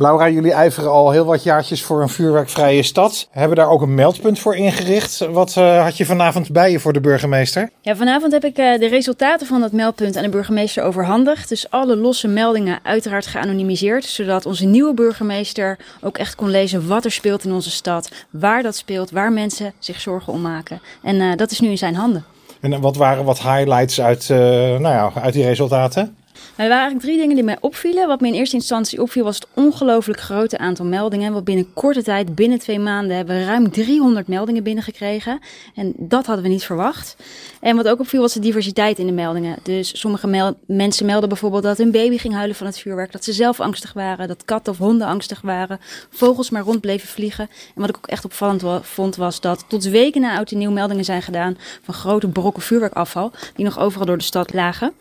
Laura, jullie ijveren al heel wat jaartjes voor een vuurwerkvrije stad. Hebben daar ook een meldpunt voor ingericht. Wat uh, had je vanavond bij je voor de burgemeester? Ja, vanavond heb ik uh, de resultaten van dat meldpunt aan de burgemeester overhandigd. Dus alle losse meldingen uiteraard geanonimiseerd. Zodat onze nieuwe burgemeester ook echt kon lezen wat er speelt in onze stad. Waar dat speelt, waar mensen zich zorgen om maken. En uh, dat is nu in zijn handen. En wat waren wat highlights uit, nou ja, uit die resultaten? Er waren eigenlijk drie dingen die mij opvielen. Wat me in eerste instantie opviel was het ongelooflijk grote aantal meldingen. Want binnen korte tijd, binnen twee maanden, hebben we ruim 300 meldingen binnengekregen. En dat hadden we niet verwacht. En wat ook opviel was de diversiteit in de meldingen. Dus sommige mensen melden bijvoorbeeld dat hun baby ging huilen van het vuurwerk. Dat ze zelf angstig waren, dat katten of honden angstig waren. Vogels maar rond bleven vliegen. En wat ik ook echt opvallend vond was dat tot weken na oud en nieuw meldingen zijn gedaan van grote brokken vuurwerkafval. Die nog overal door de stad lagen.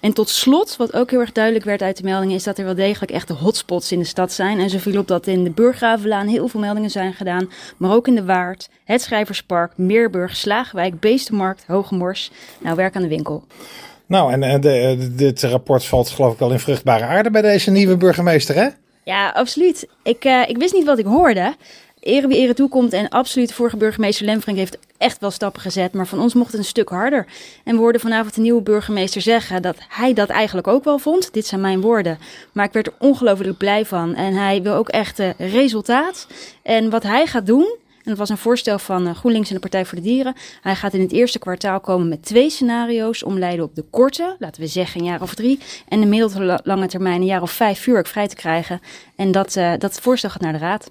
En tot slot, wat ook heel erg duidelijk werd uit de meldingen, is dat er wel degelijk echte hotspots in de stad zijn. En zo viel op dat in de Burggravenlaan heel veel meldingen zijn gedaan, maar ook in de Waard, het Schrijverspark, Meerburg, Slaagwijk, Beestenmarkt, Hogemors. Nou, werk aan de winkel. Nou, en eh, de, dit rapport valt geloof ik wel in vruchtbare aarde bij deze nieuwe burgemeester, hè? Ja, absoluut. Ik, uh, ik wist niet wat ik hoorde ere wie ere toekomt. En absoluut, vorige burgemeester Lemfrink heeft echt wel stappen gezet. Maar van ons mocht het een stuk harder. En we hoorden vanavond de nieuwe burgemeester zeggen dat hij dat eigenlijk ook wel vond. Dit zijn mijn woorden. Maar ik werd er ongelooflijk blij van. En hij wil ook echt uh, resultaat. En wat hij gaat doen. En dat was een voorstel van uh, GroenLinks en de Partij voor de Dieren. Hij gaat in het eerste kwartaal komen met twee scenario's om Leiden op de korte, laten we zeggen een jaar of drie, en de middellange termijn een jaar of vijf vuurwerk vrij te krijgen. En dat, uh, dat voorstel gaat naar de Raad.